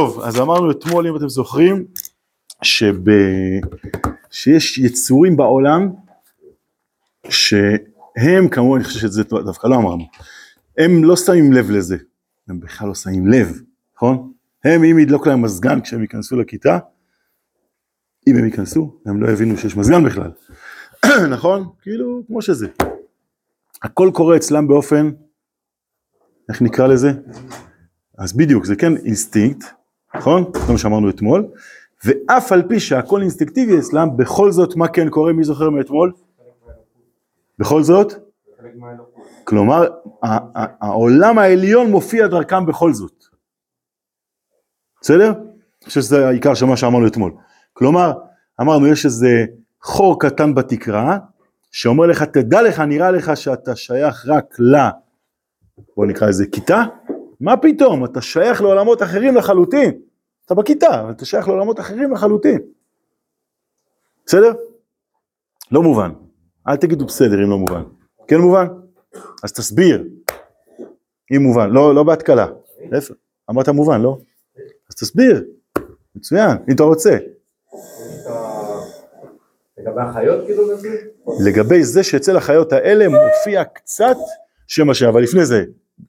טוב, אז אמרנו אתמול, אם אתם זוכרים, שב... שיש יצורים בעולם שהם כמובן, אני חושב שזה דווקא לא אמרנו, הם לא שמים לב לזה, הם בכלל לא שמים לב, נכון? הם אם ידלוק להם מזגן כשהם ייכנסו לכיתה, אם הם ייכנסו, הם לא יבינו שיש מזגן בכלל, נכון? כאילו, כמו שזה. הכל קורה אצלם באופן, איך נקרא לזה? אז בדיוק, זה כן אינסטינקט, נכון? זה מה שאמרנו אתמול, ואף על פי שהכל אינסטינקטיבי אצלם, בכל זאת מה כן קורה, מי זוכר מאתמול? בכל זאת? כלומר, העולם העליון מופיע דרכם בכל זאת. בסדר? אני חושב שזה העיקר של מה שאמרנו אתמול. כלומר, אמרנו יש איזה חור קטן בתקרה, שאומר לך, תדע לך, נראה לך שאתה שייך רק ל... בוא נקרא לזה כיתה, מה פתאום, אתה שייך לעולמות אחרים לחלוטין. אתה בכיתה, אבל אתה שייך לעולמות אחרים לחלוטין. בסדר? לא מובן. אל תגידו בסדר אם לא מובן. כן מובן? אז תסביר. אם מובן, לא, לא בהתקלה. איפה? אמרת מובן, לא? אז תסביר. מצוין, אם אתה רוצה. לגבי החיות כאילו לגבי זה שאצל החיות האלה מופיע קצת שם השם, אבל לפני זה,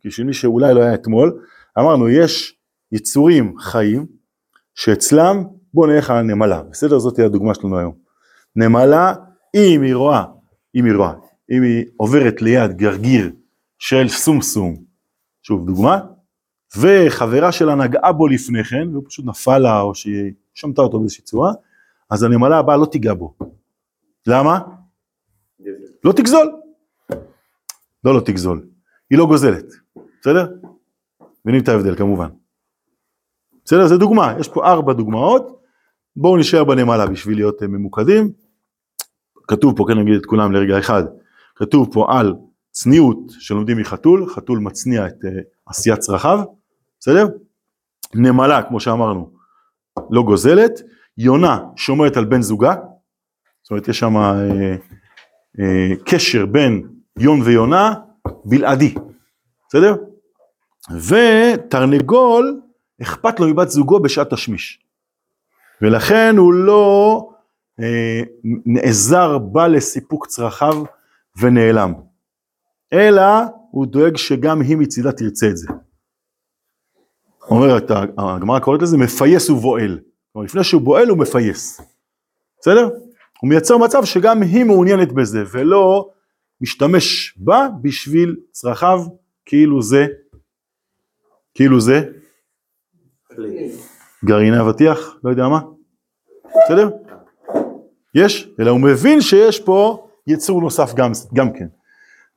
בשביל שאולי לא היה אתמול, אמרנו יש יצורים חיים שאצלם, בואו נלך על הנמלה, בסדר? זאת תהיה הדוגמה שלנו היום. נמלה, אם היא רואה, אם היא רואה, אם היא עוברת ליד גרגיר של סומסום, שוב דוגמה, וחברה שלה נגעה בו לפני כן, והוא פשוט נפל לה, או שהיא שמטה אותו באיזושהי צורה, אז הנמלה הבאה לא תיגע בו. למה? לא תגזול. לא לא תגזול, היא לא גוזלת, בסדר? מבינים את ההבדל כמובן. בסדר? זה דוגמה, יש פה ארבע דוגמאות, בואו נשאר בנמלה בשביל להיות אה, ממוקדים. כתוב פה, כן נגיד את כולם לרגע אחד, כתוב פה על צניעות שלומדים מחתול, חתול מצניע את uh, עשיית צרכיו, בסדר? נמלה, כמו שאמרנו, לא גוזלת, יונה שומרת על בן זוגה, זאת אומרת יש שם uh, uh, קשר בין יון ויונה בלעדי, בסדר? ותרנגול אכפת לו מבת זוגו בשעת תשמיש. ולכן הוא לא אה, נעזר בה לסיפוק צרכיו ונעלם, אלא הוא דואג שגם היא מצידה תרצה את זה. אומרת, הגמרא קוראת לזה מפייס ובועל. כלומר, לפני שהוא בועל הוא מפייס. בסדר? הוא מייצר מצב שגם היא מעוניינת בזה, ולא משתמש בה בשביל צרכיו, כאילו זה, כאילו זה גרעיני אבטיח, לא יודע מה, בסדר? יש, אלא הוא מבין שיש פה יצור נוסף גם, גם כן.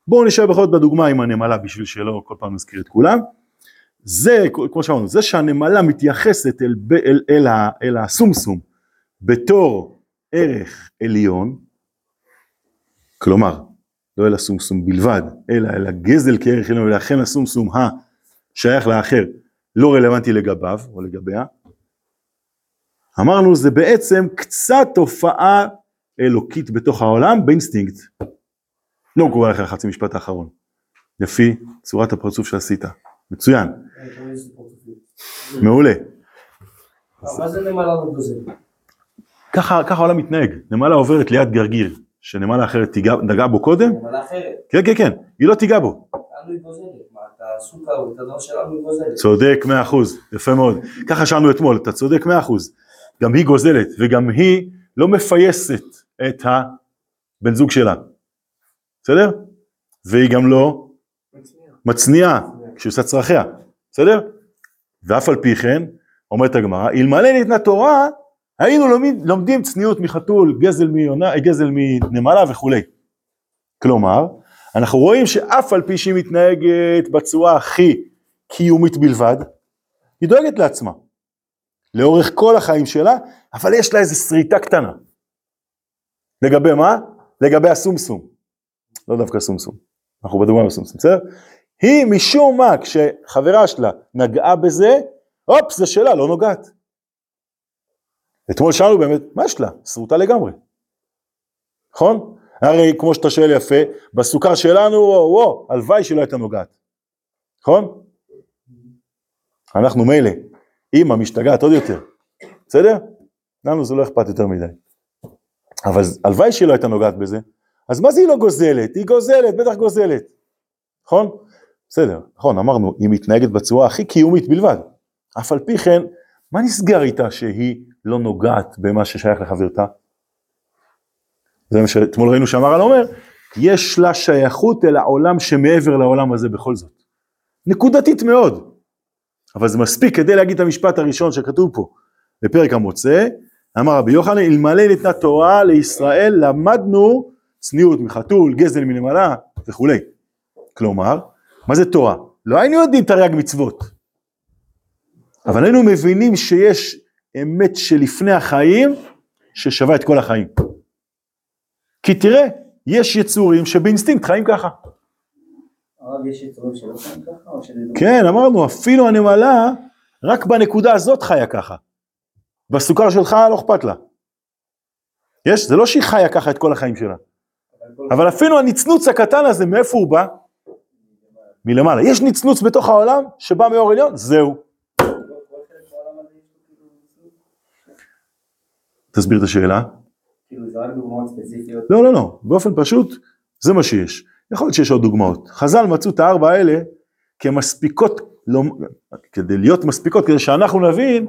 בואו נשאר בכל זאת בדוגמה עם הנמלה בשביל שלא כל פעם נזכיר את כולם. זה, כמו שאמרנו, זה שהנמלה מתייחסת אל, אל, אל, אל, אל הסומסום בתור ערך עליון, כלומר, לא אל הסומסום בלבד, אלא אל הגזל כערך עליון, ולכן הסומסום השייך לאחר לא רלוונטי לגביו או לגביה. אמרנו זה בעצם קצת תופעה אלוקית בתוך העולם באינסטינקט. לא מקובל לך חצי משפט האחרון, לפי צורת הפרצוף שעשית, מצוין, מעולה. מה זה נמלה? ככה העולם מתנהג, נמלה עוברת ליד גרגיר, שנמלה אחרת נגעה בו קודם, נמלה אחרת. כן כן כן, היא לא תיגע בו. צודק מאה אחוז, יפה מאוד. ככה שאלנו אתמול, אתה צודק מאה אחוז. גם היא גוזלת, וגם היא לא מפייסת את הבן זוג שלה. בסדר? והיא גם לא מצניעה כשהיא עושה צרכיה. בסדר? ואף על פי כן, אומרת הגמרא, אלמלא ניתנה תורה, היינו לומדים, לומדים צניעות מחתול, גזל, מיונה, גזל מנמלה וכולי. כלומר, אנחנו רואים שאף על פי שהיא מתנהגת בצורה הכי קיומית בלבד, היא דואגת לעצמה. לאורך כל החיים שלה, אבל יש לה איזו שריטה קטנה. לגבי מה? לגבי הסומסום. לא דווקא סומסום, אנחנו בדוגמה בסומסום, בסדר? היא משום מה, כשחברה שלה נגעה בזה, הופ, זה שלה, לא נוגעת. אתמול שאלנו באמת, מה יש לה? שרוטה לגמרי. נכון? הרי כמו שאתה שואל יפה, בסוכר שלנו, וואו, הלוואי שלא הייתה נוגעת, נכון? אנחנו מילא, אימא משתגעת עוד יותר, בסדר? לנו זה לא אכפת יותר מדי. אבל הלוואי שהיא לא הייתה נוגעת בזה, אז מה זה היא לא גוזלת? היא גוזלת, בטח גוזלת, נכון? בסדר, נכון, אמרנו, היא מתנהגת בצורה הכי קיומית בלבד. אף על פי כן, מה נסגר איתה שהיא לא נוגעת במה ששייך לחברתה? זה מה שאתמול ראינו שהמהר"ל אומר, יש לה שייכות אל העולם שמעבר לעולם הזה בכל זאת. נקודתית מאוד. אבל זה מספיק כדי להגיד את המשפט הראשון שכתוב פה בפרק המוצא, אמר רבי יוחנן, אלמלא ניתנה תורה לישראל למדנו צניעות מחתול, גזל מנמלה וכולי. כלומר, מה זה תורה? לא היינו יודעים תרי"ג מצוות, אבל היינו מבינים שיש אמת שלפני החיים ששווה את כל החיים. כי תראה, יש יצורים שבאינסטינקט חיים ככה. הרב, יש יצורים שלא חיים ככה, או שזה... כן, אמרנו, אפילו הנמלה, רק בנקודה הזאת חיה ככה. בסוכר שלך לא אכפת לה. יש? זה לא שהיא חיה ככה את כל החיים שלה. אבל אפילו הנצנוץ הקטן הזה, מאיפה הוא בא? מלמעלה. יש נצנוץ בתוך העולם שבא מאור עליון, זהו. תסביר את השאלה. כאילו זה רק דוגמאות ספציפיות. לא, לא, לא, באופן פשוט, זה מה שיש. יכול להיות שיש עוד דוגמאות. חז"ל מצאו את הארבע האלה כמספיקות, לא, כדי להיות מספיקות, כדי שאנחנו נבין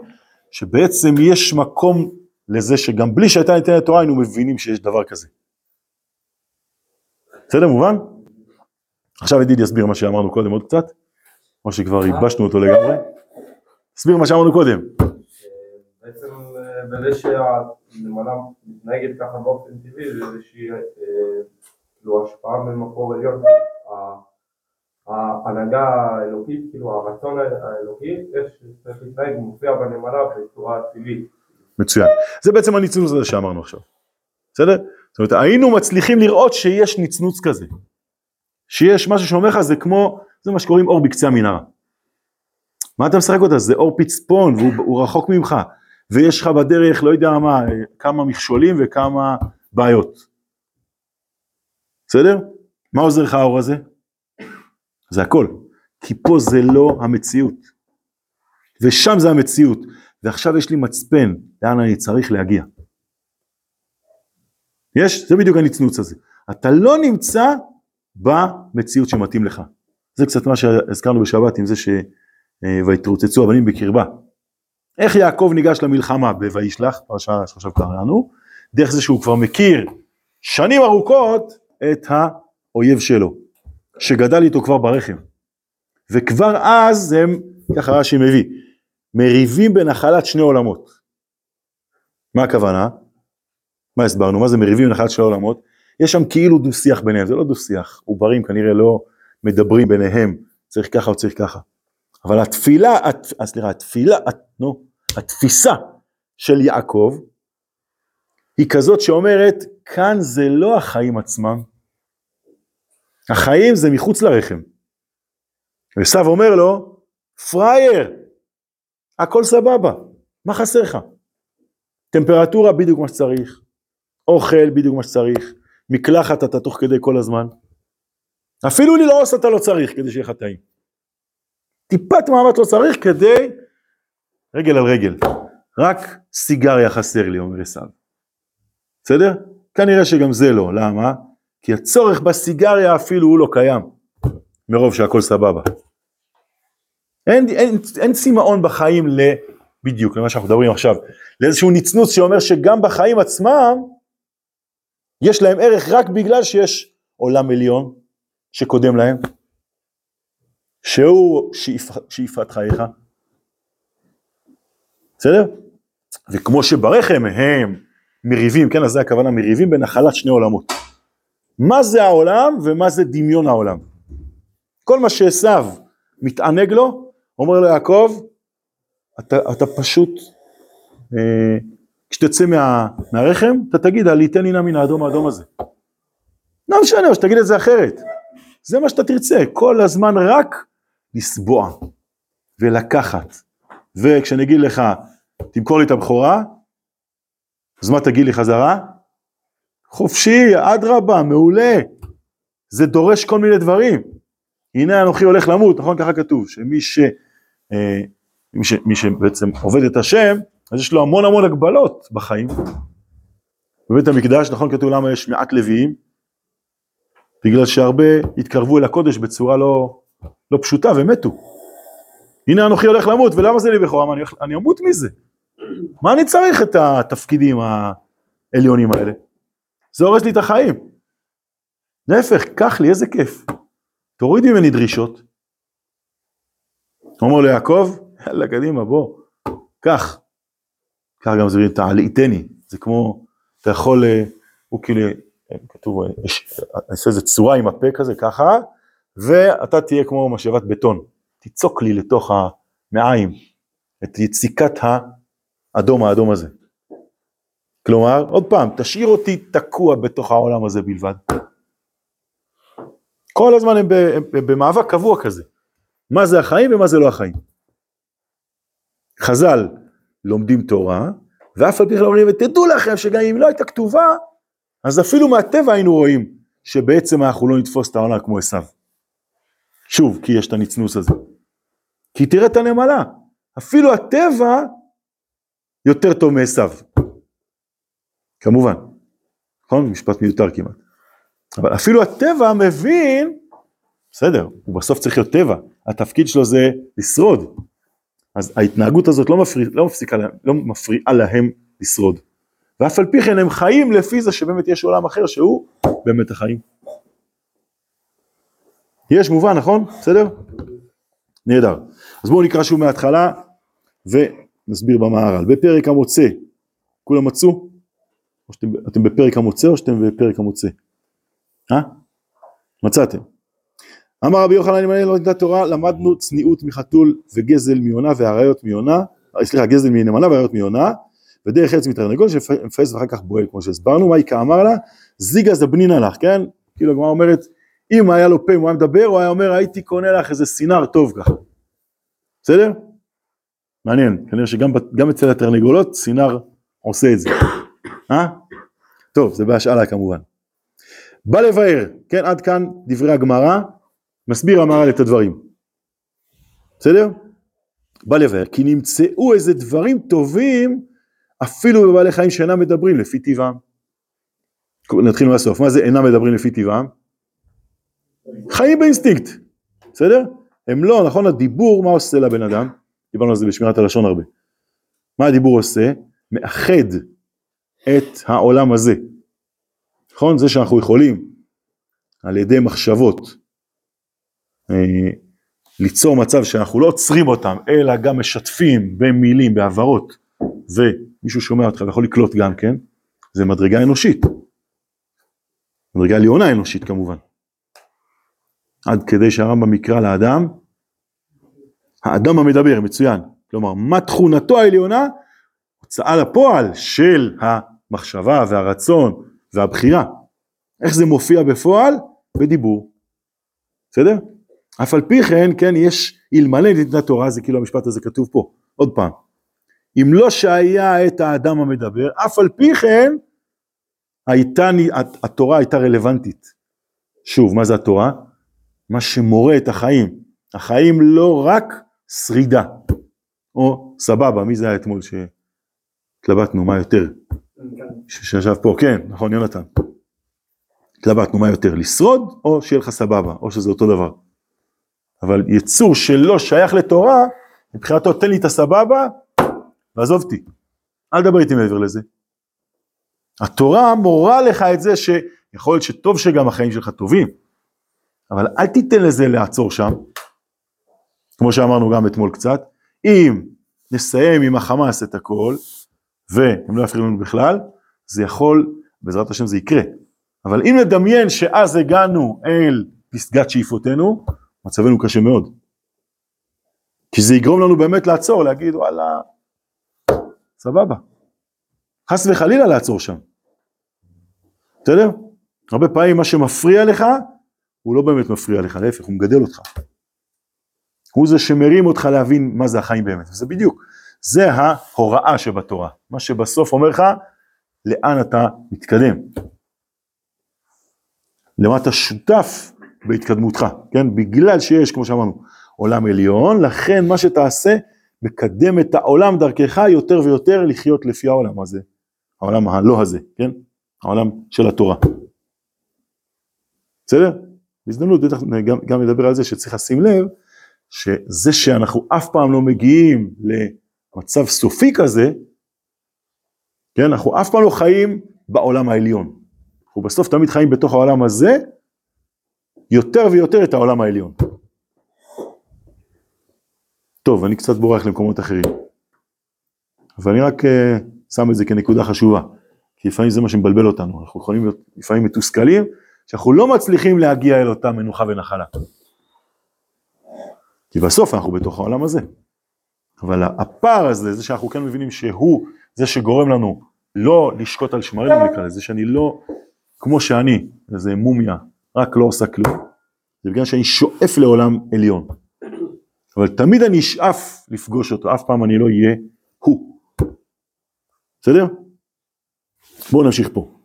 שבעצם יש מקום לזה שגם בלי שהייתה ניתנת תורה היינו מבינים שיש דבר כזה. בסדר, מובן? עכשיו ידיד יסביר מה שאמרנו קודם עוד קצת, או שכבר ייבשנו אותו לגמרי. תסביר מה שאמרנו קודם. בזה שהנמלה מתנהגת ככה באופן טבעי, זה איזושהי אה, כאילו השפעה ממקור עליון, ההנהגה האלוקית, כאילו הרצון האלוקי, איך שצריך להתנהג מופיע בנמלה בצורה טבעית. מצוין. זה בעצם הנצנוץ הזה שאמרנו עכשיו. בסדר? זאת אומרת, היינו מצליחים לראות שיש נצנוץ כזה. שיש משהו שאומר לך, זה כמו, זה מה שקוראים אור בקצה המנהרה. מה אתה משחק אותה? זה אור פצפון והוא הוא רחוק ממך. ויש לך בדרך, לא יודע מה, כמה מכשולים וכמה בעיות. בסדר? מה עוזר לך האור הזה? זה הכל. כי פה זה לא המציאות. ושם זה המציאות. ועכשיו יש לי מצפן לאן אני צריך להגיע. יש? זה בדיוק הנצנוץ הזה. אתה לא נמצא במציאות שמתאים לך. זה קצת מה שהזכרנו בשבת עם זה ש... ויתרוצצו אבנים בקרבה. איך יעקב ניגש למלחמה ב"וישלח", פרשה שעכשיו קראנו, דרך זה שהוא כבר מכיר שנים ארוכות את האויב שלו, שגדל איתו כבר ברחם. וכבר אז הם, ככה רש"י מביא, מריבים בנחלת שני עולמות. מה הכוונה? מה הסברנו? מה זה מריבים בנחלת שני עולמות? יש שם כאילו דו שיח ביניהם, זה לא דו שיח, עוברים כנראה לא מדברים ביניהם, צריך ככה או צריך ככה. אבל התפילה, הת, סליחה, התפילה, הת, נו, התפיסה של יעקב היא כזאת שאומרת, כאן זה לא החיים עצמם, החיים זה מחוץ לרחם. עשיו אומר לו, פראייר, הכל סבבה, מה חסר לך? טמפרטורה בדיוק מה שצריך, אוכל בדיוק מה שצריך, מקלחת אתה תוך כדי כל הזמן, אפילו ללעוס אתה לא צריך כדי שיהיה לך טעים. טיפת מאמץ לא צריך כדי רגל על רגל. רק סיגריה חסר לי, אומר עשיו. בסדר? כנראה שגם זה לא, למה? כי הצורך בסיגריה אפילו הוא לא קיים, מרוב שהכל סבבה. אין, אין, אין צמאון בחיים ל... בדיוק, למה שאנחנו מדברים עכשיו, לאיזשהו נצנוץ שאומר שגם בחיים עצמם, יש להם ערך רק בגלל שיש עולם עליון שקודם להם, שהוא שאיפ, שאיפת חייך, בסדר? וכמו שברחם הם מריבים, כן, אז זה הכוונה, מריבים בנחלת שני עולמות. מה זה העולם ומה זה דמיון העולם. כל מה שעשו מתענג לו, אומר ליעקב, אתה, אתה פשוט, אה, כשתצא מה, מהרחם, אתה תגיד, ליתן לי נא מן האדום האדום הזה. לא משנה, או שתגיד את זה אחרת. זה מה שאתה תרצה, כל הזמן רק לסבוע ולקחת. וכשאני אגיד לך, תמכור לי את הבכורה, אז מה תגיד לי חזרה? חופשי, אדרבה, מעולה. זה דורש כל מיני דברים. הנה אנוכי הולך למות, נכון? ככה כתוב, שמי ש... אה, מי, ש, מי שבעצם עובד את השם, אז יש לו המון המון הגבלות בחיים. בבית המקדש, נכון כתוב למה יש מעט לוויים? בגלל שהרבה התקרבו אל הקודש בצורה לא, לא פשוטה ומתו. הנה אנוכי הולך למות, ולמה זה לי בכורה? אני, אני אמות מזה. מה אני צריך את התפקידים העליונים האלה? זה הורס לי את החיים. להפך, קח לי, איזה כיף. תוריד ממני דרישות. אומר לו יעקב, יאללה, קדימה, בוא, קח. קח גם זה, תעליתני. זה כמו, אתה יכול, אה, הוא כאילו, אה, כתוב, אה, אני עושה איזה צורה עם הפה כזה, ככה, ואתה תהיה כמו משאבת בטון. תיצוק לי לתוך המעיים את יציקת האדום האדום הזה. כלומר, עוד פעם, תשאיר אותי תקוע בתוך העולם הזה בלבד. כל הזמן הם, ב, הם במאבק קבוע כזה. מה זה החיים ומה זה לא החיים. חז"ל לומדים תורה, ואף על פי כן אומרים, ותדעו לכם שגם אם לא הייתה כתובה, אז אפילו מהטבע היינו רואים שבעצם אנחנו לא נתפוס את העולם כמו עשיו. שוב, כי יש את הנצנוץ הזה. כי תראה את הנמלה, אפילו הטבע יותר טוב מעשיו. כמובן, נכון? משפט מיותר כמעט. אבל אפילו הטבע מבין, בסדר, הוא בסוף צריך להיות טבע, התפקיד שלו זה לשרוד. אז ההתנהגות הזאת לא, מפריע, לא, מפסיקה, לא מפריעה להם לשרוד. ואף על פי כן הם חיים לפי זה שבאמת יש עולם אחר שהוא באמת החיים. יש מובן, נכון? בסדר? נהדר. אז בואו נקרא שוב מההתחלה ונסביר במהר"ל. בפרק המוצא, כולם מצאו? או שאתם, אתם בפרק המוצא או שאתם בפרק המוצא? אה? מצאתם. אמר רבי יוחנן אם אני לא נתנה תורה למדנו צניעות מחתול וגזל מיונה והאריות מיונה, סליחה גזל מנמלה והאריות מיונה ודרך ארץ מתרנגול שמפעס ואחר כך בועל כמו שהסברנו, מה איכה אמר לה? זיגה זבנינא לך, כן? כאילו הגמרא אומרת אם היה לו פה אם הוא היה מדבר הוא היה אומר הייתי קונה לך איזה סינר טוב ככה, בסדר? מעניין, כנראה שגם אצל התרנגולות סינר עושה את זה, אה? טוב זה בהשאלה כמובן. בא לבאר, כן עד כאן דברי הגמרא, מסביר המהר"ל את הדברים, בסדר? בא לבאר, כי נמצאו איזה דברים טובים אפילו בבעלי חיים שאינם מדברים לפי טבעם. נתחיל מהסוף, מה זה אינם מדברים לפי טבעם? חיים באינסטינקט, בסדר? הם לא, נכון, הדיבור מה עושה לבן אדם? דיברנו על זה בשמירת הלשון הרבה. מה הדיבור עושה? מאחד את העולם הזה. נכון? זה שאנחנו יכולים על ידי מחשבות אה, ליצור מצב שאנחנו לא עוצרים אותם, אלא גם משתפים במילים, בהבהרות, ומישהו שומע אותך ויכול לקלוט גם כן, זה מדרגה אנושית. מדרגה עליונה אנושית כמובן. עד כדי שהרמב"ם יקרא לאדם, האדם המדבר, מצוין. כלומר, מה תכונתו העליונה? הוצאה לפועל של המחשבה והרצון והבחירה. איך זה מופיע בפועל? בדיבור. בסדר? אף על פי כן, כן, יש, אלמלא ניתנה תורה, זה כאילו המשפט הזה כתוב פה, עוד פעם. אם לא שהיה את האדם המדבר, אף על פי כן, הייתה, התורה הייתה רלוונטית. שוב, מה זה התורה? מה שמורה את החיים. החיים לא רק שרידה, או סבבה, מי זה היה אתמול שהתלבטנו, מה יותר? שישב פה, כן, נכון, יונתן. התלבטנו, מה יותר, לשרוד, או שיהיה לך סבבה, או שזה אותו דבר. אבל יצור שלא שייך לתורה, מבחינתו תן לי את הסבבה, ועזוב אותי. אל תדבר איתי מעבר לזה. התורה מורה לך את זה שיכול להיות שטוב שגם החיים שלך טובים, אבל אל תיתן לזה לעצור שם, כמו שאמרנו גם אתמול קצת, אם נסיים עם החמאס את הכל, והם לא יפריעו לנו בכלל, זה יכול, בעזרת השם זה יקרה. אבל אם נדמיין שאז הגענו אל פסגת שאיפותינו, מצבנו קשה מאוד. כי זה יגרום לנו באמת לעצור, להגיד וואלה, סבבה. חס וחלילה לעצור שם. בסדר? הרבה פעמים מה שמפריע לך, הוא לא באמת מפריע לך, להפך, הוא מגדל אותך. הוא זה שמרים אותך להבין מה זה החיים באמת, וזה בדיוק. זה ההוראה שבתורה, מה שבסוף אומר לך, לאן אתה מתקדם. למה אתה שותף בהתקדמותך, כן? בגלל שיש, כמו שאמרנו, עולם עליון, לכן מה שתעשה, מקדם את העולם דרכך יותר ויותר לחיות לפי העולם הזה, העולם הלא הזה, כן? העולם של התורה. בסדר? בהזדמנות בטח גם, נדבר על זה שצריך לשים לב שזה שאנחנו אף פעם לא מגיעים למצב סופי כזה, כן, אנחנו אף פעם לא חיים בעולם העליון. אנחנו בסוף תמיד חיים בתוך העולם הזה, יותר ויותר את העולם העליון. טוב, אני קצת בורח למקומות אחרים, אבל אני רק uh, שם את זה כנקודה חשובה, כי לפעמים זה מה שמבלבל אותנו, אנחנו יכולים להיות לפעמים מתוסכלים, שאנחנו לא מצליחים להגיע אל אותה מנוחה ונחלה. כי בסוף אנחנו בתוך העולם הזה. אבל הפער הזה, זה שאנחנו כן מבינים שהוא זה שגורם לנו לא לשקוט על שמרינו נקרא לזה, שאני לא, כמו שאני, איזה מומיה, רק לא עושה כלום, זה בגלל שאני שואף לעולם עליון. אבל תמיד אני אשאף לפגוש אותו, אף פעם אני לא אהיה הוא. בסדר? בואו נמשיך פה.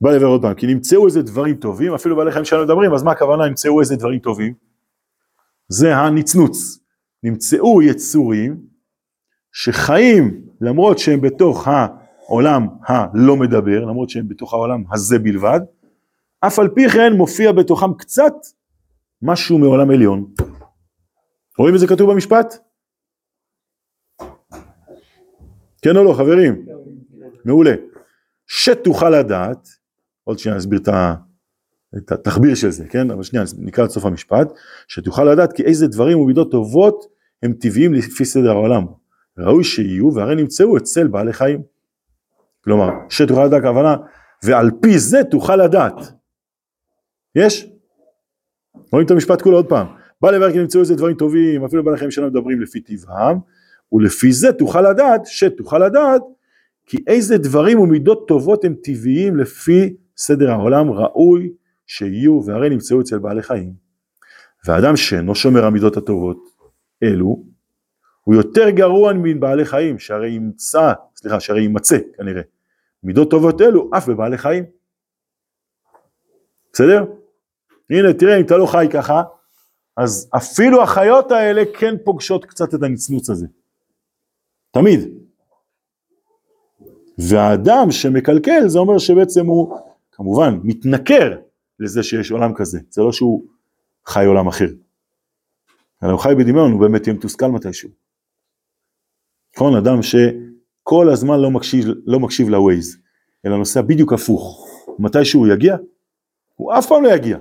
בא לבר עוד פעם, כי נמצאו איזה דברים טובים, אפילו בעלי חיים שלנו מדברים, אז מה הכוונה נמצאו איזה דברים טובים? זה הנצנוץ. נמצאו יצורים שחיים למרות שהם בתוך העולם הלא מדבר, למרות שהם בתוך העולם הזה בלבד, אף על פי כן מופיע בתוכם קצת משהו מעולם עליון. רואים את זה כתוב במשפט? כן או לא חברים? מעולה. שתוכל לדעת, עוד שנייה נסביר את התחביר של זה, כן? אבל שנייה נקרא את סוף המשפט, שתוכל לדעת כי איזה דברים ומידות טובות הם טבעיים לפי סדר העולם. ראוי שיהיו והרי נמצאו אצל בעלי חיים. כלומר, שתוכל לדעת הכוונה, ועל פי זה תוכל לדעת. יש? רואים את המשפט כולו עוד פעם. בא לברך כי נמצאו איזה דברים טובים, אפילו בעלי חיים שלנו מדברים לפי טבעם, ולפי זה תוכל לדעת, שתוכל לדעת, כי איזה דברים ומידות טובות הם טבעיים לפי סדר העולם ראוי שיהיו והרי נמצאו אצל בעלי חיים. ואדם שאינו שומר המידות הטובות אלו, הוא יותר גרוע מבעלי חיים, שהרי ימצא, סליחה, שהרי יימצא כנראה, מידות טובות אלו אף בבעלי חיים. בסדר? הנה תראה אם אתה לא חי ככה, אז אפילו החיות האלה כן פוגשות קצת את הנצנוץ הזה. תמיד. והאדם שמקלקל זה אומר שבעצם הוא כמובן מתנכר לזה שיש עולם כזה, זה לא שהוא חי עולם אחר. אלא הוא חי בדמיון, הוא באמת יהיה מתוסכל מתישהו. נכון, אדם שכל הזמן לא מקשיב, לא מקשיב לווייז, אלא נוסע בדיוק הפוך. מתי שהוא יגיע, הוא אף פעם לא יגיע.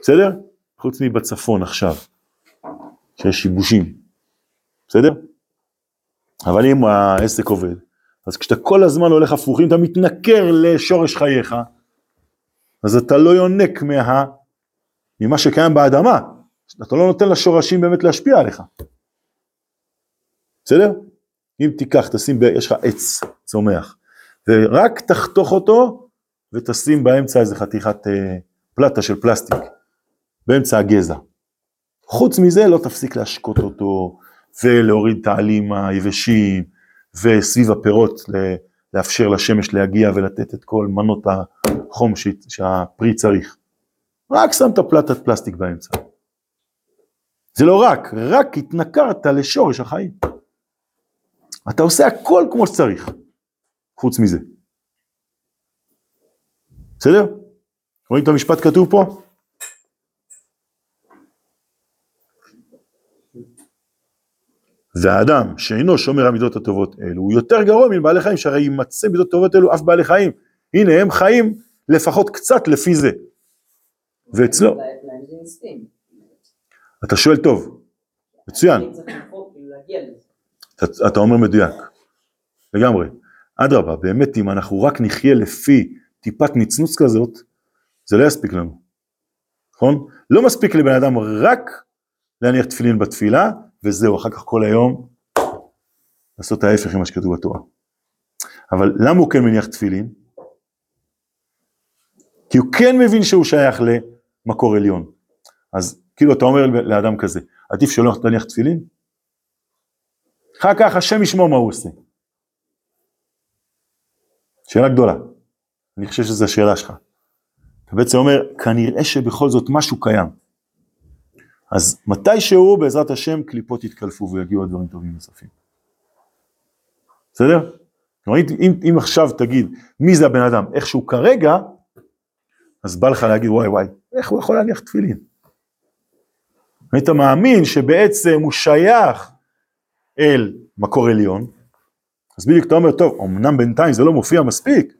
בסדר? חוץ מבצפון עכשיו, שיש שיבושים. בסדר? אבל אם העסק עובד, אז כשאתה כל הזמן הולך הפוכים, אתה מתנכר לשורש חייך, אז אתה לא יונק מה, ממה שקיים באדמה, אתה לא נותן לשורשים באמת להשפיע עליך. בסדר? אם תיקח, תשים, ב... יש לך עץ צומח, ורק תחתוך אותו ותשים באמצע איזה חתיכת אה, פלטה של פלסטיק, באמצע הגזע. חוץ מזה לא תפסיק להשקות אותו ולהוריד את העלים היבשים וסביב הפירות לאפשר לשמש להגיע ולתת את כל מנות החום שהפרי צריך. רק שמת פלטת פלסטיק באמצע. זה לא רק, רק התנכרת לשורש החיים. אתה עושה הכל כמו שצריך, חוץ מזה. בסדר? רואים את המשפט כתוב פה? והאדם שאינו שומר המידות הטובות אלו הוא יותר גרוע מבעלי חיים שהרי יימצא מידות טובות אלו אף בעלי חיים. הנה הם חיים לפחות קצת לפי זה. ואצלו. אתה שואל טוב, מצוין. אתה, אתה אומר מדויק, לגמרי. אדרבה, באמת אם אנחנו רק נחיה לפי טיפת נצנוץ כזאת, זה לא יספיק לנו, נכון? לא מספיק לבן אדם רק להניח תפילין בתפילה, וזהו, אחר כך כל היום לעשות ההפך ממה שכתוב בתורה. אבל למה הוא כן מניח תפילין? כי הוא כן מבין שהוא שייך למקור עליון. אז כאילו אתה אומר לאדם כזה, עדיף שלא תניח תפילין? אחר כך השם ישמור מה הוא עושה. שאלה גדולה, אני חושב שזו השאלה שלך. אתה בעצם אומר, כנראה שבכל זאת משהו קיים. אז מתישהו בעזרת השם קליפות יתקלפו ויגיעו הדברים טובים נוספים. בסדר? כלומר, אם, אם עכשיו תגיד מי זה הבן אדם, איך שהוא כרגע, אז בא לך להגיד וואי וואי, איך הוא יכול להניח תפילין? היית מאמין שבעצם הוא שייך אל מקור עליון, אז בדיוק אתה אומר, טוב, אמנם בינתיים זה לא מופיע מספיק,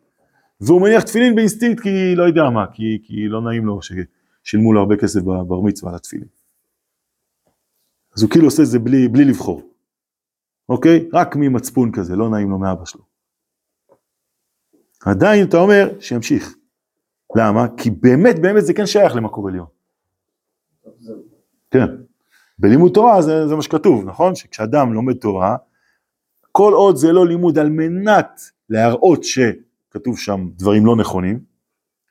והוא מניח תפילין באינסטינקט כי לא יודע מה, כי, כי לא נעים לו ששילמו לו הרבה כסף בבר מצווה על התפילין. אז הוא כאילו עושה את זה בלי, בלי לבחור, אוקיי? רק ממצפון כזה, לא נעים לו מאבא שלו. עדיין אתה אומר שימשיך. למה? כי באמת באמת זה כן שייך למקור עליון. כן. בלימוד תורה זה, זה מה שכתוב, נכון? שכשאדם לומד תורה, כל עוד זה לא לימוד על מנת להראות שכתוב שם דברים לא נכונים,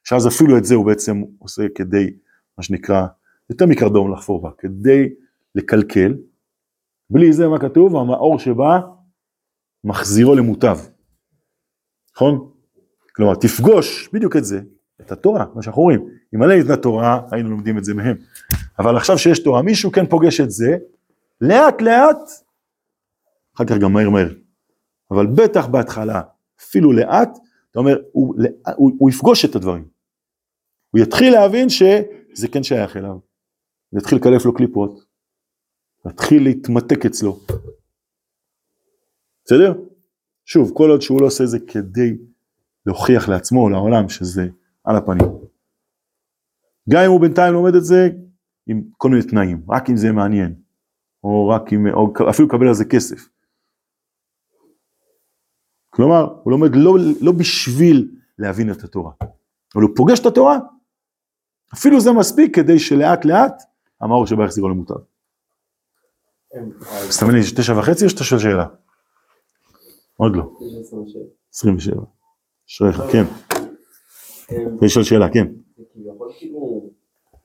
שאז אפילו את זה הוא בעצם עושה כדי, מה שנקרא, יותר מקרדום לחפור בה, כדי לקלקל. בלי זה מה כתוב? המאור שבא מחזירו למוטב. נכון? כלומר, תפגוש בדיוק את זה, את התורה, מה שאנחנו רואים. אם עלי ניתנה תורה, היינו לומדים את זה מהם. אבל עכשיו שיש תורה, מישהו כן פוגש את זה, לאט לאט, אחר כך גם מהר מהר. אבל בטח בהתחלה, אפילו לאט, אתה אומר, הוא, הוא, הוא יפגוש את הדברים. הוא יתחיל להבין שזה כן שייך אליו. הוא יתחיל לקלף לו קליפות, יתחיל להתמתק אצלו. בסדר? שוב, כל עוד שהוא לא עושה זה כדי להוכיח לעצמו, לעולם, שזה על הפנים. גם אם הוא בינתיים לומד את זה עם כל מיני תנאים, רק אם זה מעניין, או רק אם, או אפילו לקבל על זה כסף. כלומר, הוא לומד לא, לא בשביל להבין את התורה, אבל הוא פוגש את התורה, אפילו זה מספיק כדי שלאט לאט המאור שבא יחזירו למוטב. אז תבין לי, תשע וחצי או שאתה שואל שאלה? עוד לא. 27. אשריך, כן. אני שואל שאלה, כן. כביכול כאילו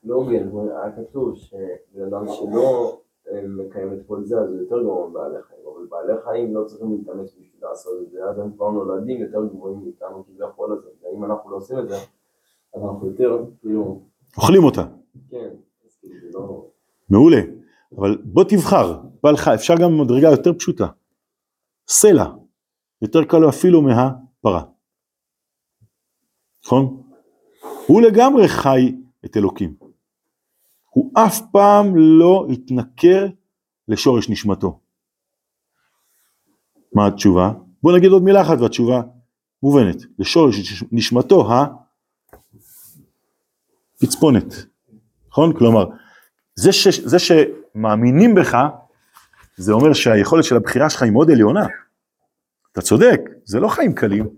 לא הוגן, היה כתוב שבן אדם שלא אה, מקיים את כל זה, אז יותר גרוע מבעלי חיים, אבל בעלי חיים לא צריכים להתאמץ בשביל לעשות את זה, אז הם כבר נולדים יותר גרועים מאיתנו כביכול, אז אם אנחנו לא עושים את זה, אז אנחנו יותר, כאילו, אוכלים אותה. כן, כאילו לא... מעולה. אבל בוא תבחר, בא לך, אפשר גם מדרגה יותר פשוטה. סלע, יותר קל לו אפילו מהפרה. נכון? הוא לגמרי חי את אלוקים. הוא אף פעם לא התנכר לשורש נשמתו. מה התשובה? בוא נגיד עוד מילה אחת והתשובה מובנת. לשורש נשמתו הפצפונת. נכון? כלומר, זה, ש, זה שמאמינים בך, זה אומר שהיכולת של הבחירה שלך היא מאוד עליונה. אתה צודק, זה לא חיים קלים.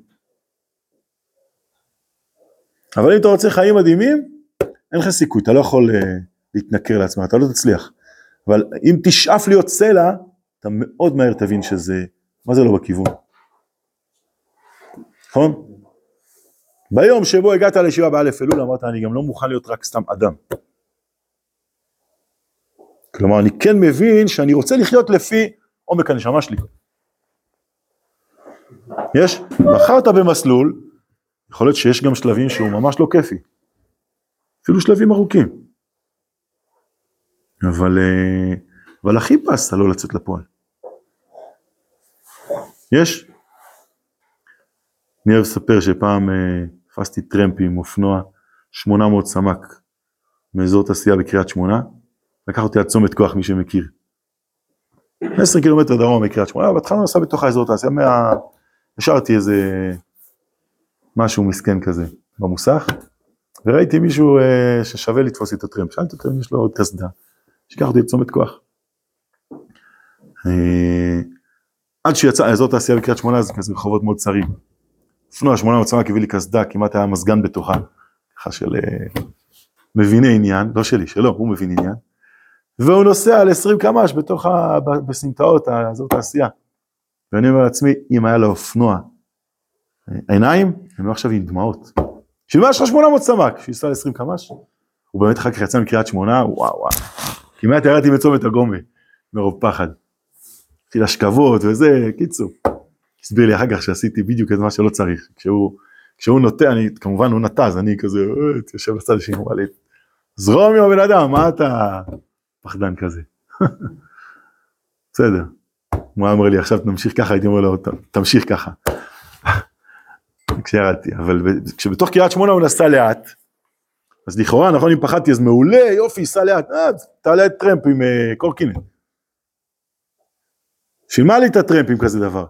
אבל אם אתה רוצה חיים מדהימים, אין לך סיכוי, אתה לא יכול uh, להתנכר לעצמך, אתה לא תצליח. אבל אם תשאף להיות סלע, אתה מאוד מהר תבין שזה, מה זה לא בכיוון. נכון? ביום שבו הגעת לישיבה באלף אלול, אמרת, אני גם לא מוכן להיות רק סתם אדם. כלומר, אני כן מבין שאני רוצה לחיות לפי עומק הנשמה שלי. יש? בחרת במסלול, יכול להיות שיש גם שלבים שהוא ממש לא כיפי. אפילו שלבים ארוכים. אבל, אה, אבל הכי פסת לא לצאת לפועל. יש? אני אוהב לספר שפעם אה, תפסתי טרמפ עם אופנוע 800 סמ"ק מאזור תעשייה בקריית שמונה, לקח אותי עד צומת כוח, מי שמכיר. 10 קילומטר דרום מקריית שמונה, בהתחלה נסע בתוך האזור תעשייה, מה... השארתי איזה משהו מסכן כזה במוסך, וראיתי מישהו אה, ששווה לתפוס את הטרמפ, שאלתי אותו אם יש לו עוד קסדה, שיקח אותי לצומת כוח. אה, עד שיצא, אזור תעשייה בקריית שמונה זה כזה רחובות מאוד צרים. אופנוע 800 סמ"ק הביא לי קסדה, כמעט היה מזגן בתוכה, ככה של אה, מביני עניין, לא שלי, שלו, הוא מבין עניין. והוא נוסע על 20 קמ"ש בתוך, ה... בסמטאות, האזור תעשייה. ואני אומר לעצמי, אם היה לו אופנוע עיניים, אני אומר עכשיו עם דמעות. בשביל מה יש לך 800 סמ"ק? שייסע ל-20 קמ"ש? הוא באמת אחר כך יצא מקריית שמונה, וואו וואו. כמעט ירדתי בצומת הגומה, מרוב פחד. התחיל השכבות וזה, קיצור. הסביר לי אחר כך שעשיתי בדיוק את מה שלא צריך. כשהוא, כשהוא נוטה, אני, כמובן הוא נטע, אז אני כזה, אה, יושב בצד השני, הוא אמר לי, זרום עם הבן אדם, מה אתה... פחדן כזה. בסדר. הוא היה אומר לי עכשיו נמשיך ככה, הייתי אומר לו "ת- תמשיך ככה. כשירדתי, אבל כשבתוך קריית שמונה הוא נסע לאט, אז לכאורה נכון אם פחדתי אז מעולה יופי סע לאט, אה, תעלה את טרמפ עם אה, קורקינט. בשביל מה לי את הטרמפ עם כזה דבר?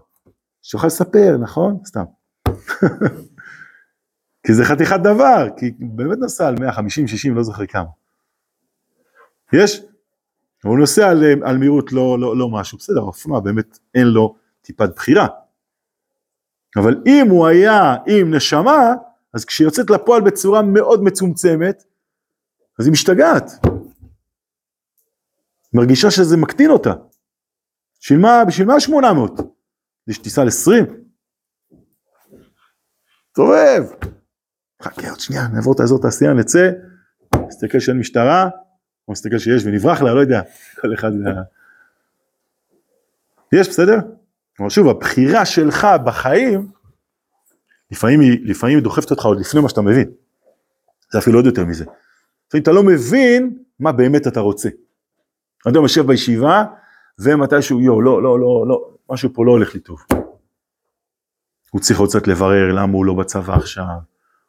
שיוכל לספר נכון? סתם. כי זה חתיכת דבר, כי באמת נסע על 150, 60, לא זוכר כמה. יש? הוא נוסע על, על מהירות לא, לא, לא משהו, בסדר, אופנוע באמת אין לו טיפת בחירה. אבל אם הוא היה עם נשמה, אז כשהיא יוצאת לפועל בצורה מאוד מצומצמת, אז היא משתגעת. מרגישה שזה מקטין אותה. בשביל מה, בשביל מה 800? כדי שתיסע על 20? תסתובב. חכה עוד שנייה, נעבור את האזור תעשייה, נצא, נסתכל שאין משטרה, או נסתכל שיש ונברח לה, לא יודע, כל אחד מה... יש, בסדר? אבל שוב, הבחירה שלך בחיים, לפעמים היא, לפעמים היא דוחפת אותך עוד לפני מה שאתה מבין. זה אפילו עוד יותר מזה. לפעמים אתה לא מבין מה באמת אתה רוצה. אדם יושב בישיבה, ומתישהו, יו, לא, לא, לא, לא, משהו פה לא הולך לי טוב. הוא צריך עוד קצת לברר למה הוא לא בצבא עכשיו,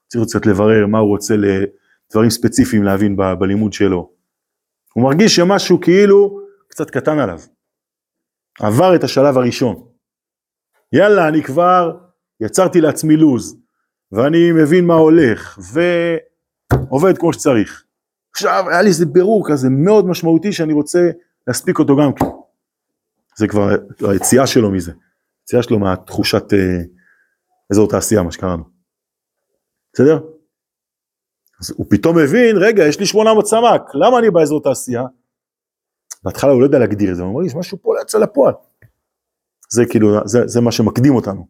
צריך עוד קצת לברר מה הוא רוצה לדברים ספציפיים להבין ב- בלימוד שלו. הוא מרגיש שמשהו כאילו קצת קטן עליו. עבר את השלב הראשון. יאללה, אני כבר יצרתי לעצמי לוז, ואני מבין מה הולך, ועובד כמו שצריך. עכשיו, היה לי איזה בירור כזה מאוד משמעותי שאני רוצה להספיק אותו גם כן. זה כבר היציאה שלו מזה. היציאה שלו מהתחושת אה, אזור תעשייה, מה שקראנו. בסדר? אז הוא פתאום מבין, רגע, יש לי 800 סמ"ק, למה אני באזור תעשייה? בהתחלה הוא לא יודע להגדיר את זה, הוא מרגיש משהו פה לא יצא לפועל. זה כאילו, זה, זה מה שמקדים אותנו.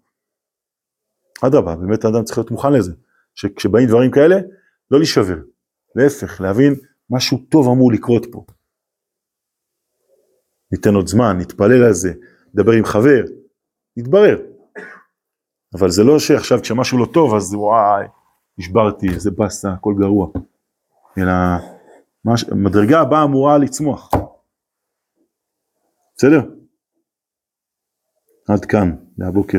אדרבה, באמת האדם צריך להיות מוכן לזה, שכשבאים דברים כאלה, לא להישבר, להפך, להבין משהו טוב אמור לקרות פה. ניתן עוד זמן, נתפלל על זה, נדבר עם חבר, נתברר. אבל זה לא שעכשיו כשמשהו לא טוב אז וואי, נשברתי, איזה באסה, הכל גרוע. אלא מש... המדרגה הבאה אמורה לצמוח. בסדר? עד כאן, להבוקר.